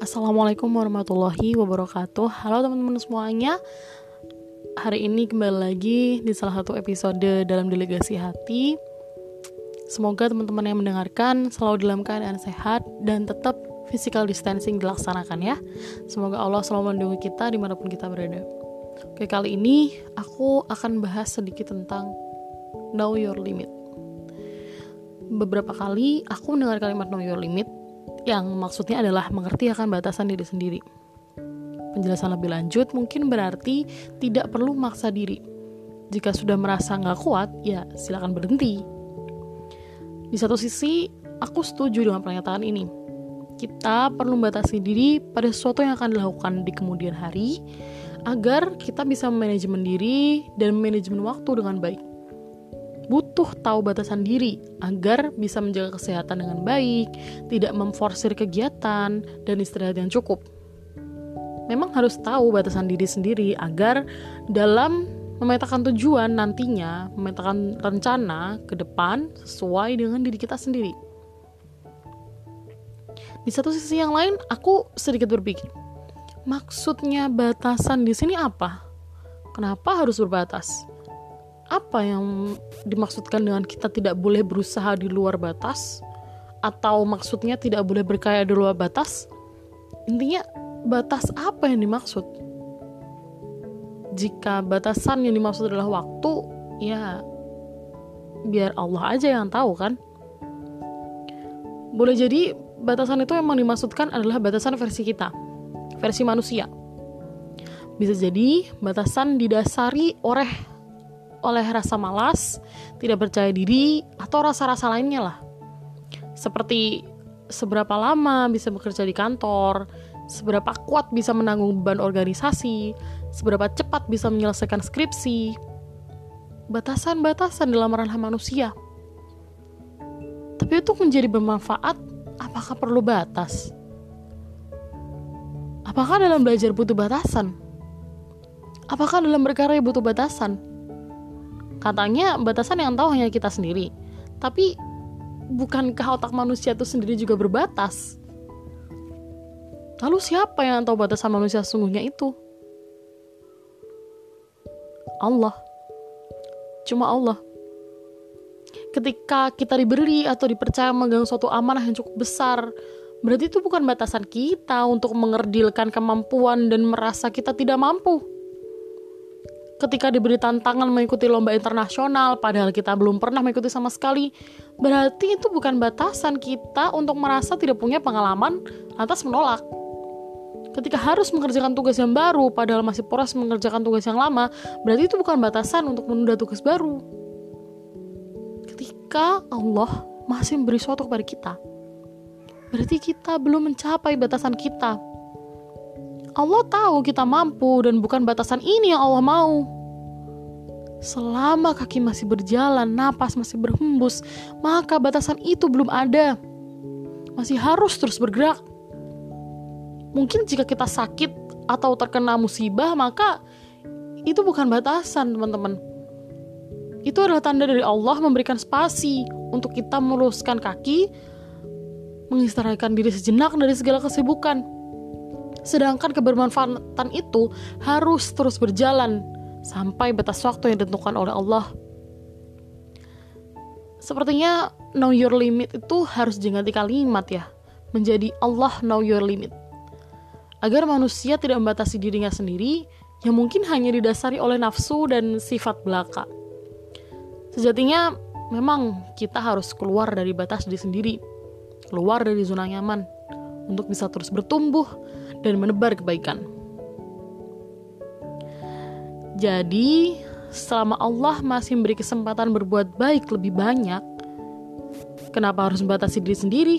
Assalamualaikum warahmatullahi wabarakatuh. Halo teman-teman semuanya. Hari ini kembali lagi di salah satu episode dalam Delegasi Hati. Semoga teman-teman yang mendengarkan selalu dalam keadaan sehat dan tetap physical distancing dilaksanakan ya. Semoga Allah selalu melindungi kita di mana pun kita berada. Oke kali ini aku akan bahas sedikit tentang Know Your Limit. Beberapa kali aku mendengar kalimat Know Your Limit yang maksudnya adalah mengerti akan batasan diri sendiri. Penjelasan lebih lanjut mungkin berarti tidak perlu maksa diri. Jika sudah merasa nggak kuat, ya silakan berhenti. Di satu sisi, aku setuju dengan pernyataan ini. Kita perlu membatasi diri pada sesuatu yang akan dilakukan di kemudian hari, agar kita bisa manajemen diri dan manajemen waktu dengan baik butuh tahu batasan diri agar bisa menjaga kesehatan dengan baik, tidak memforsir kegiatan, dan istirahat yang cukup. Memang harus tahu batasan diri sendiri agar dalam memetakan tujuan nantinya, memetakan rencana ke depan sesuai dengan diri kita sendiri. Di satu sisi yang lain, aku sedikit berpikir, maksudnya batasan di sini apa? Kenapa harus berbatas? Apa yang dimaksudkan dengan kita tidak boleh berusaha di luar batas? Atau maksudnya tidak boleh berkaya di luar batas? Intinya batas apa yang dimaksud? Jika batasan yang dimaksud adalah waktu ya biar Allah aja yang tahu kan? Boleh jadi batasan itu memang dimaksudkan adalah batasan versi kita versi manusia. Bisa jadi batasan didasari oleh oleh rasa malas, tidak percaya diri, atau rasa-rasa lainnya lah. Seperti seberapa lama bisa bekerja di kantor, seberapa kuat bisa menanggung beban organisasi, seberapa cepat bisa menyelesaikan skripsi. Batasan-batasan dalam ranah manusia. Tapi untuk menjadi bermanfaat, apakah perlu batas? Apakah dalam belajar butuh batasan? Apakah dalam berkarya butuh batasan? Katanya batasan yang tahu hanya kita sendiri. Tapi bukankah otak manusia itu sendiri juga berbatas? Lalu siapa yang tahu batasan manusia sesungguhnya itu? Allah. Cuma Allah. Ketika kita diberi atau dipercaya memegang suatu amanah yang cukup besar, berarti itu bukan batasan kita untuk mengerdilkan kemampuan dan merasa kita tidak mampu ketika diberi tantangan mengikuti lomba internasional padahal kita belum pernah mengikuti sama sekali berarti itu bukan batasan kita untuk merasa tidak punya pengalaman lantas menolak. Ketika harus mengerjakan tugas yang baru padahal masih poros mengerjakan tugas yang lama berarti itu bukan batasan untuk menunda tugas baru. Ketika Allah masih memberi suatu kepada kita berarti kita belum mencapai batasan kita Allah tahu kita mampu dan bukan batasan ini yang Allah mau. Selama kaki masih berjalan, napas masih berhembus, maka batasan itu belum ada. Masih harus terus bergerak. Mungkin jika kita sakit atau terkena musibah, maka itu bukan batasan, teman-teman. Itu adalah tanda dari Allah memberikan spasi untuk kita meluruskan kaki, mengistirahatkan diri sejenak dari segala kesibukan Sedangkan kebermanfaatan itu harus terus berjalan sampai batas waktu yang ditentukan oleh Allah. Sepertinya know your limit itu harus diganti kalimat ya, menjadi Allah know your limit. Agar manusia tidak membatasi dirinya sendiri yang mungkin hanya didasari oleh nafsu dan sifat belaka. Sejatinya memang kita harus keluar dari batas diri sendiri, keluar dari zona nyaman untuk bisa terus bertumbuh dan menebar kebaikan. Jadi, selama Allah masih memberi kesempatan berbuat baik lebih banyak, kenapa harus membatasi diri sendiri?